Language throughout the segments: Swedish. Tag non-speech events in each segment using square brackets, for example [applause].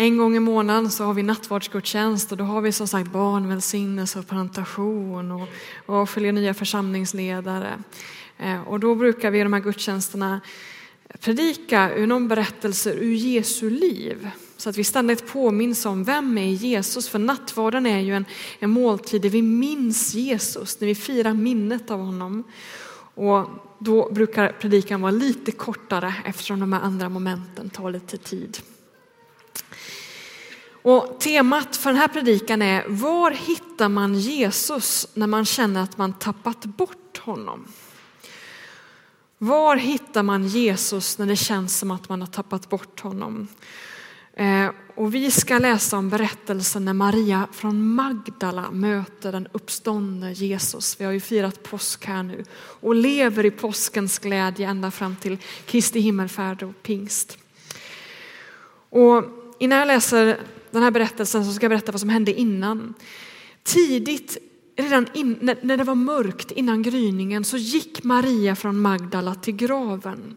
En gång i månaden så har vi nattvardsgudstjänst och då har vi som sagt barnvälsignelse och plantation och, och följer nya församlingsledare. Eh, och då brukar vi i de här gudstjänsterna predika ur någon berättelse ur Jesu liv. Så att vi ständigt påminns om vem är Jesus? För nattvarden är ju en, en måltid där vi minns Jesus, när vi firar minnet av honom. Och då brukar predikan vara lite kortare eftersom de här andra momenten tar lite tid. Och temat för den här predikan är var hittar man Jesus när man känner att man tappat bort honom? Var hittar man Jesus när det känns som att man har tappat bort honom? Eh, och vi ska läsa om berättelsen när Maria från Magdala möter den uppståndne Jesus. Vi har ju firat påsk här nu och lever i påskens glädje ända fram till Kristi himmelfärd och pingst. Och innan jag läser den här berättelsen som ska berätta vad som hände innan. Tidigt, redan in, när det var mörkt innan gryningen så gick Maria från Magdala till graven.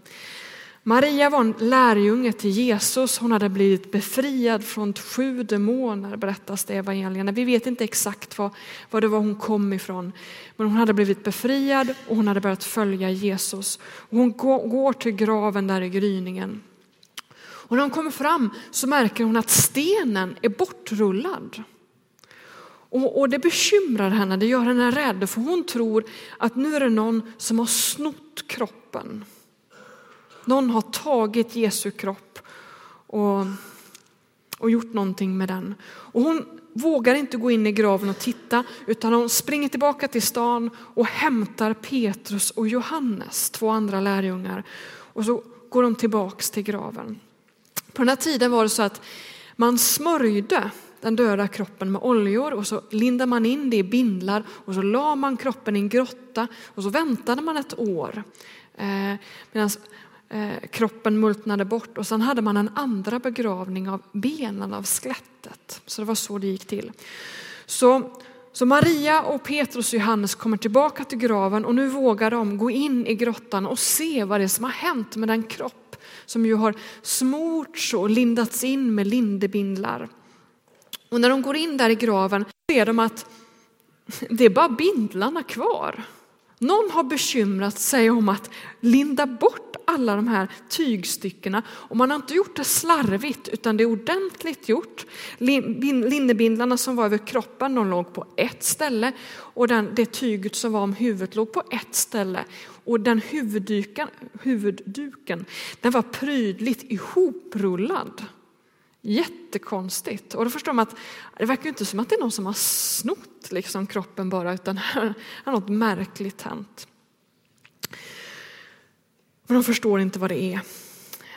Maria var en lärjunge till Jesus. Hon hade blivit befriad från sju demoner berättas det i evangelierna. Vi vet inte exakt var, var det var hon kom ifrån. Men hon hade blivit befriad och hon hade börjat följa Jesus. Och hon går till graven där i gryningen. Och när hon kommer fram så märker hon att stenen är bortrullad. Och, och det bekymrar henne, det gör henne rädd för hon tror att nu är det någon som har snott kroppen. Någon har tagit Jesu kropp och, och gjort någonting med den. Och hon vågar inte gå in i graven och titta utan hon springer tillbaka till stan och hämtar Petrus och Johannes, två andra lärjungar. Och så går de tillbaks till graven. På den här tiden var det så att man smörjde den döda kroppen med oljor och så lindade man in det i bindlar och så la man kroppen i en grotta och så väntade man ett år. Eh, Medan eh, kroppen multnade bort och sen hade man en andra begravning av benen, av skelettet. Så det var så det gick till. Så, så Maria och Petrus och Johannes kommer tillbaka till graven och nu vågar de gå in i grottan och se vad det är som har hänt med den kropp som ju har smorts och lindats in med lindebindlar. Och när de går in där i graven ser de att det är bara bindlarna kvar. Någon har bekymrat sig om att linda bort alla de här tygstyckena och man har inte gjort det slarvigt utan det är ordentligt gjort. Linnebindlarna som var över kroppen de låg på ett ställe och den, det tyget som var om huvudet låg på ett ställe. Och den huvudduken, huvudduken den var prydligt ihoprullad. Jättekonstigt. Och då förstår man att det verkar inte som att det är någon som har snott liksom kroppen bara, utan [laughs] här har något märkligt hänt. Men de förstår inte vad det är.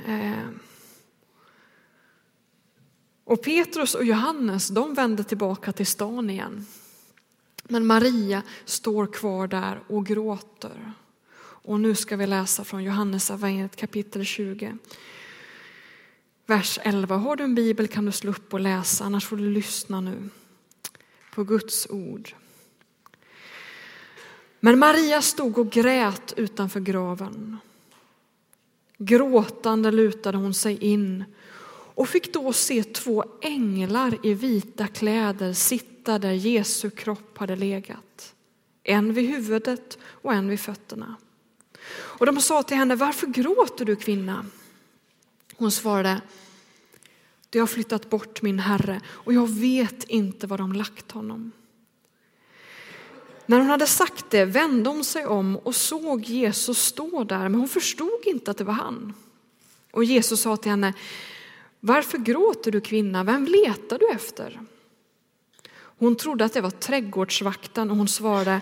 Eh. Och Petrus och Johannes, de vände tillbaka till stan igen. Men Maria står kvar där och gråter. Och nu ska vi läsa från Johannes evangeliet kapitel 20 vers 11. Har du en bibel kan du slå upp och läsa, annars får du lyssna nu på Guds ord. Men Maria stod och grät utanför graven. Gråtande lutade hon sig in och fick då se två änglar i vita kläder sitta där Jesu kropp hade legat. En vid huvudet och en vid fötterna. Och de sa till henne, varför gråter du kvinna? Hon svarade, de har flyttat bort min herre och jag vet inte var de lagt honom. När hon hade sagt det vände hon sig om och såg Jesus stå där, men hon förstod inte att det var han. Och Jesus sa till henne, varför gråter du kvinna, vem letar du efter? Hon trodde att det var trädgårdsvakten och hon svarade,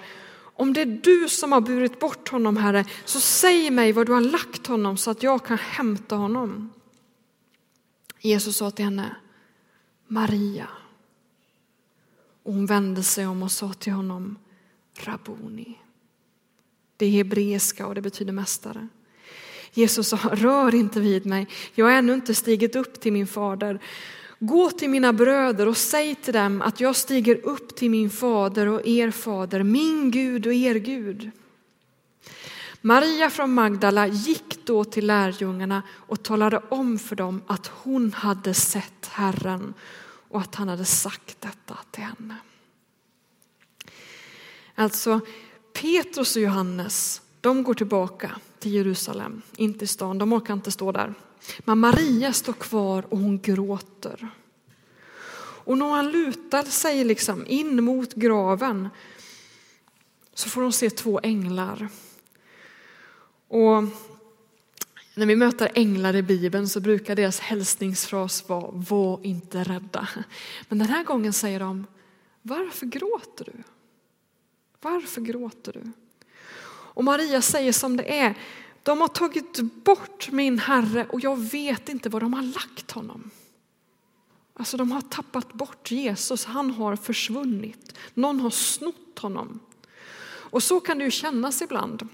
om det är du som har burit bort honom, Herre, så säg mig var du har lagt honom så att jag kan hämta honom. Jesus sa till henne, Maria. Och hon vände sig om och sa till honom, Rabuni. Det är hebreiska och det betyder mästare. Jesus sa, rör inte vid mig, jag har ännu inte stigit upp till min fader. Gå till mina bröder och säg till dem att jag stiger upp till min fader och er fader, min Gud och er Gud. Maria från Magdala gick då till lärjungarna och talade om för dem att hon hade sett Herren och att han hade sagt detta till henne. Alltså Petrus och Johannes, de går tillbaka till Jerusalem, inte till stan, de orkar inte stå där. Men Maria står kvar och hon gråter. Och när han lutar sig liksom in mot graven så får hon se två änglar. Och när vi möter änglar i Bibeln så brukar deras hälsningsfras vara var inte rädda. Men den här gången säger de varför gråter du? Varför gråter du? Och Maria säger som det är. De har tagit bort min Herre och jag vet inte var de har lagt honom. Alltså de har tappat bort Jesus, han har försvunnit. Någon har snott honom. Och så kan det ju kännas ibland.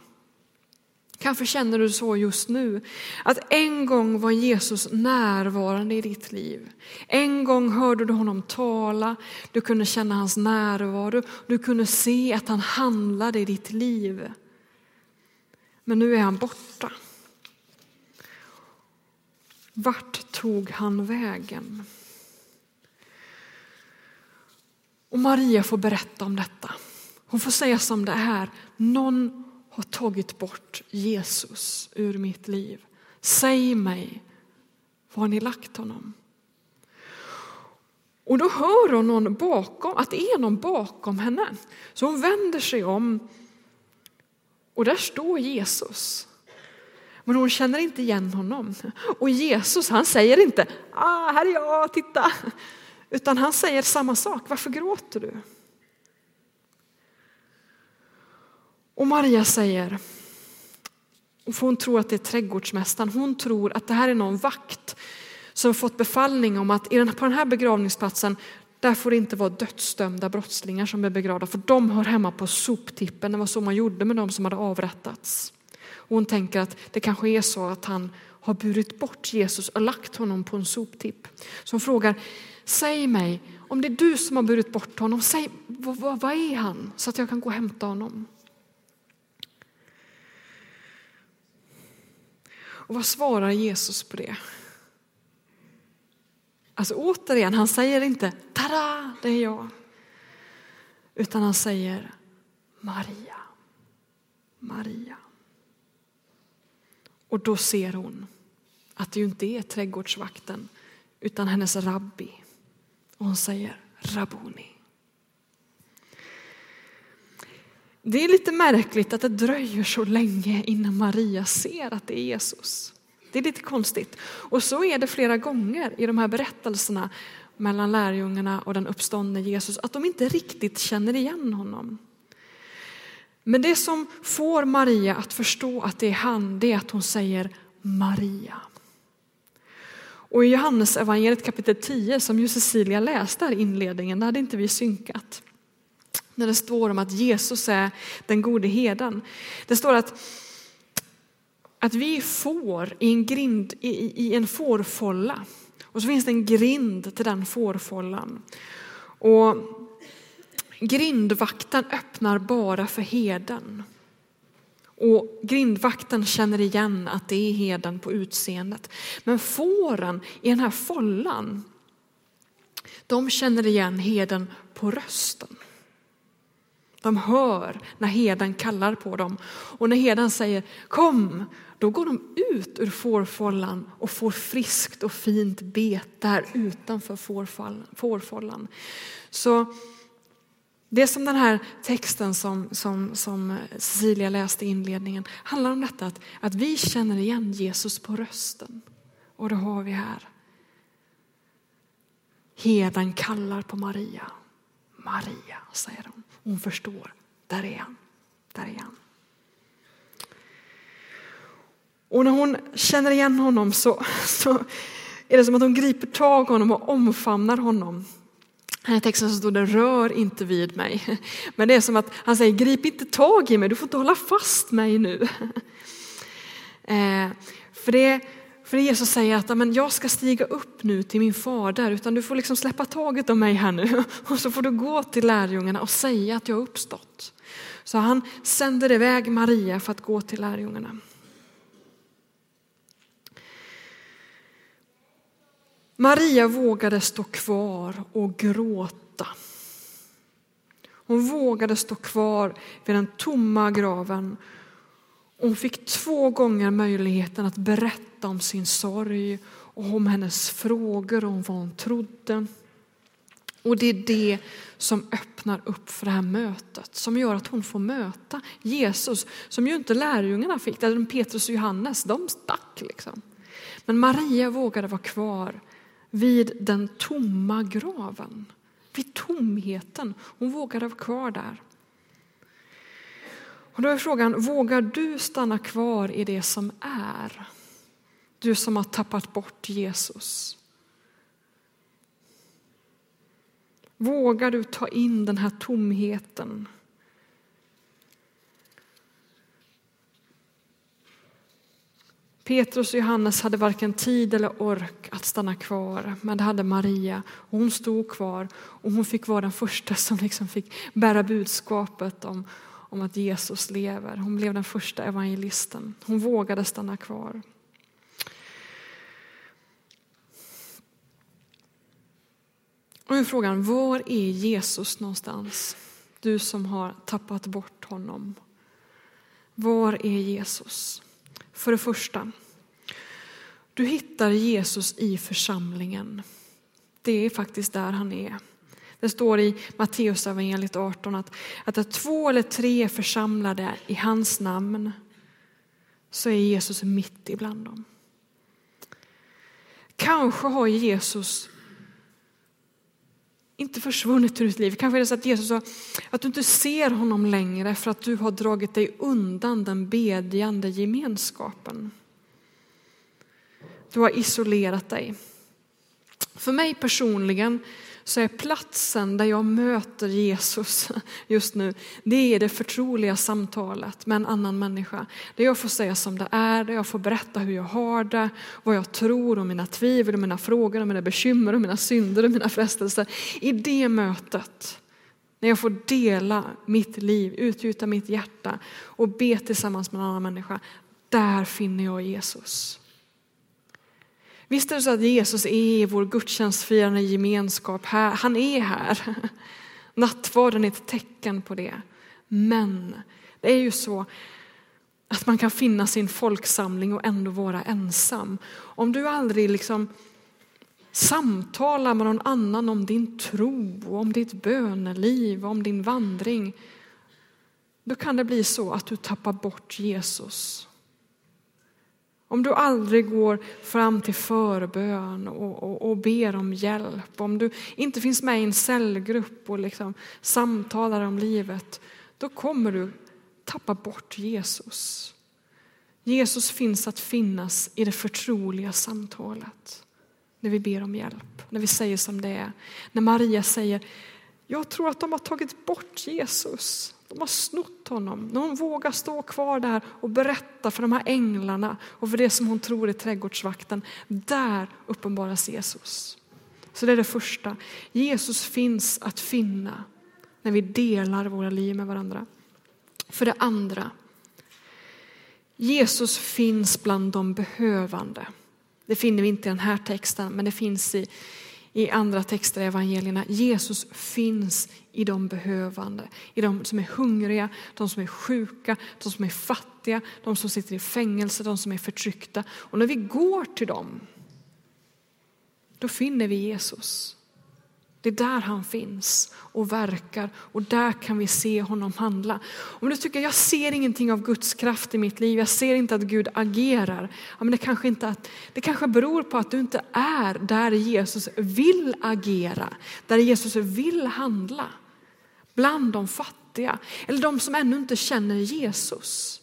Kanske känner du så just nu, att en gång var Jesus närvarande i ditt liv. En gång hörde du honom tala, du kunde känna hans närvaro, du kunde se att han handlade i ditt liv. Men nu är han borta. Vart tog han vägen? Och Maria får berätta om detta. Hon får säga som det är. Någon har tagit bort Jesus ur mitt liv. Säg mig, var har ni lagt honom? Och då hör hon någon bakom, att det är någon bakom henne. Så hon vänder sig om och där står Jesus. Men hon känner inte igen honom. Och Jesus han säger inte, ah, här är jag, titta. Utan han säger samma sak, varför gråter du? Och Maria säger, för hon tror att det är trädgårdsmästaren, hon tror att det här är någon vakt som fått befallning om att på den här begravningsplatsen där får det inte vara dödsdömda brottslingar som är begravda för de hör hemma på soptippen. Det var så man gjorde med de som hade avrättats. Och hon tänker att det kanske är så att han har burit bort Jesus och lagt honom på en soptipp. Så hon frågar, säg mig, om det är du som har burit bort honom, säg vad, vad, vad är han? Så att jag kan gå och hämta honom. Och vad svarar Jesus på det? Alltså återigen, han säger inte tada, det är jag. Utan han säger Maria, Maria. Och då ser hon att det ju inte är trädgårdsvakten utan hennes rabbi. Och hon säger Rabuni. Det är lite märkligt att det dröjer så länge innan Maria ser att det är Jesus. Det är lite konstigt. Och så är det flera gånger i de här berättelserna mellan lärjungarna och den uppståndne Jesus, att de inte riktigt känner igen honom. Men det som får Maria att förstå att det är han, det är att hon säger Maria. Och i Johannes evangeliet kapitel 10 som ju Cecilia läste här i inledningen, där hade inte vi synkat. När det står om att Jesus är den gode heden. Det står att att vi får i en, grind, i, i en fårfålla. Och så finns det en grind till den fårfållan. Och grindvakten öppnar bara för heden. Och grindvakten känner igen att det är heden på utseendet. Men fåren i den här follan, de känner igen heden på rösten. De hör när heden kallar på dem. Och när heden säger kom, då går de ut ur fårfållan och får friskt och fint bete här utanför fårfållan. Så det som den här texten som, som, som Cecilia läste i inledningen handlar om detta att, att vi känner igen Jesus på rösten. Och det har vi här. Heden kallar på Maria. Maria, säger hon. Hon förstår. Där är han. Där är han. Och när hon känner igen honom så, så är det som att hon griper tag i honom och omfamnar honom. I texten så står det rör inte vid mig. Men det är som att han säger grip inte tag i mig, du får inte hålla fast mig nu. Eh, för det, för Jesus säger att men jag ska stiga upp nu till min fader, utan du får liksom släppa taget om mig här nu. [laughs] Och så får du gå till lärjungarna och säga att jag har uppstått. Så han sänder iväg Maria för att gå till lärjungarna. Maria vågade stå kvar och gråta. Hon vågade stå kvar vid den tomma graven. Hon fick två gånger möjligheten att berätta om sin sorg och om hennes frågor och om vad hon trodde. Och det är det som öppnar upp för det här mötet, som gör att hon får möta Jesus, som ju inte lärjungarna fick. Petrus och Johannes, de stack liksom. Men Maria vågade vara kvar vid den tomma graven, vid tomheten. Hon vågade vara kvar där. Och då är frågan, vågar du stanna kvar i det som är? Du som har tappat bort Jesus. Vågar du ta in den här tomheten? Petrus och Johannes hade varken tid eller ork att stanna kvar, men det hade Maria. Hon stod kvar och hon fick vara den första som liksom fick bära budskapet om, om att Jesus lever. Hon blev den första evangelisten. Hon vågade stanna kvar. Och nu är frågan, var är Jesus någonstans? Du som har tappat bort honom. Var är Jesus? För det första, du hittar Jesus i församlingen. Det är faktiskt där han är. Det står i Matteus evangeliet 18 att, att där två eller tre är församlade i hans namn så är Jesus mitt ibland dem. Kanske har Jesus inte försvunnit ur ditt liv. Kanske är det så att Jesus sa att du inte ser honom längre för att du har dragit dig undan den bedjande gemenskapen. Du har isolerat dig. För mig personligen så är platsen där jag möter Jesus just nu, det är det förtroliga samtalet med en annan människa. Där jag får säga som det är, där jag får berätta hur jag har det, vad jag tror om mina tvivel, och mina frågor, och mina bekymmer, och mina synder och mina frestelser. I det mötet, när jag får dela mitt liv, utgjuta mitt hjärta och be tillsammans med en annan människa, där finner jag Jesus. Visst är det så att Jesus är i vår gudstjänstfirande gemenskap här. Han är här. [laughs] Nattvarden är ett tecken på det. Men det är ju så att man kan finna sin folksamling och ändå vara ensam. Om du aldrig liksom samtalar med någon annan om din tro, om ditt böneliv, om din vandring, då kan det bli så att du tappar bort Jesus. Om du aldrig går fram till förbön och, och, och, ber om hjälp, om du inte finns med i en cellgrupp och liksom samtalar om livet, då kommer du tappa bort Jesus. Jesus finns att finnas i det förtroliga samtalet. När vi ber om hjälp, när vi säger som det är. När Maria säger, jag tror att de har tagit bort Jesus. De har snott honom. När hon vågar stå kvar där och berätta för de här änglarna och för det som hon tror är trädgårdsvakten. Där uppenbaras Jesus. Så det är det första. Jesus finns att finna när vi delar våra liv med varandra. För det andra. Jesus finns bland de behövande. Det finner vi inte i den här texten, men det finns i, i andra texter i evangelierna. Jesus finns i de behövande, i de som är hungriga, de som är sjuka, de som är fattiga, de som sitter i fängelse, de som är förtryckta. Och när vi går till dem, då finner vi Jesus. Det är där han finns och verkar och där kan vi se honom handla. Om du tycker jag ser ingenting av Guds kraft i mitt liv, jag ser inte att Gud agerar. Ja, men det, kanske inte att, det kanske beror på att du inte är där Jesus vill agera, där Jesus vill handla. Bland de fattiga eller de som ännu inte känner Jesus.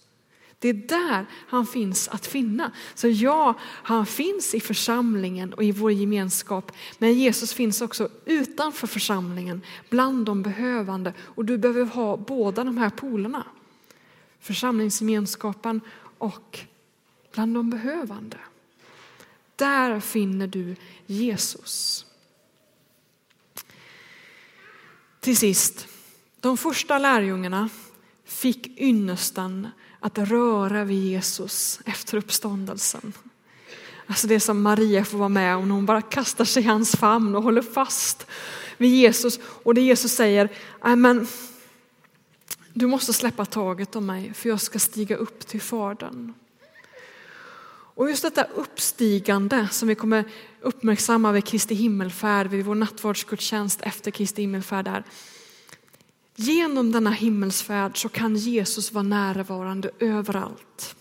Det är där han finns att finna. Så ja, han finns i församlingen och i vår gemenskap. Men Jesus finns också utanför församlingen, bland de behövande. Och du behöver ha båda de här polerna. Församlingsgemenskapen och bland de behövande. Där finner du Jesus. Till sist, de första lärjungarna fick ynnesten att röra vid Jesus efter uppståndelsen. Alltså det som Maria får vara med om när hon bara kastar sig i hans famn och håller fast vid Jesus. Och det Jesus säger, men du måste släppa taget om mig för jag ska stiga upp till Fadern. Och just detta uppstigande som vi kommer uppmärksamma vid Kristi himmelfärd, vid vår nattvardsgudstjänst efter Kristi himmelfärd är Genom denna himmelsfärd så kan Jesus vara närvarande överallt,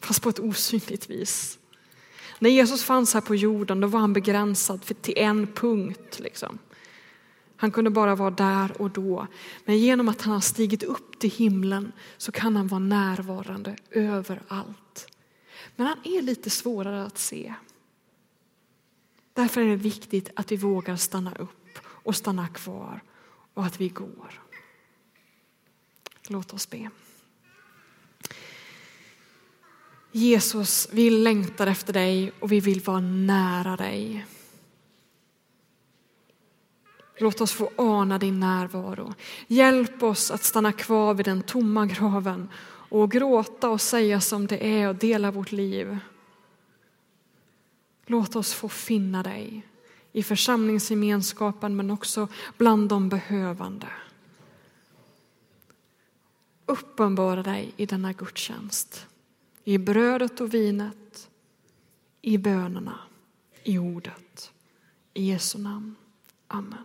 fast på ett osynligt vis. När Jesus fanns här på jorden då var han begränsad till en punkt. Liksom. Han kunde bara vara där och då. Men genom att han har stigit upp till himlen så kan han vara närvarande överallt. Men han är lite svårare att se. Därför är det viktigt att vi vågar stanna upp och stanna kvar och att vi går. Låt oss be. Jesus, vi längtar efter dig och vi vill vara nära dig. Låt oss få ana din närvaro. Hjälp oss att stanna kvar vid den tomma graven och gråta och säga som det är och dela vårt liv. Låt oss få finna dig i församlingsgemenskapen men också bland de behövande. Uppenbara dig i denna gudstjänst, i brödet och vinet, i bönerna, i ordet. I Jesu namn. Amen.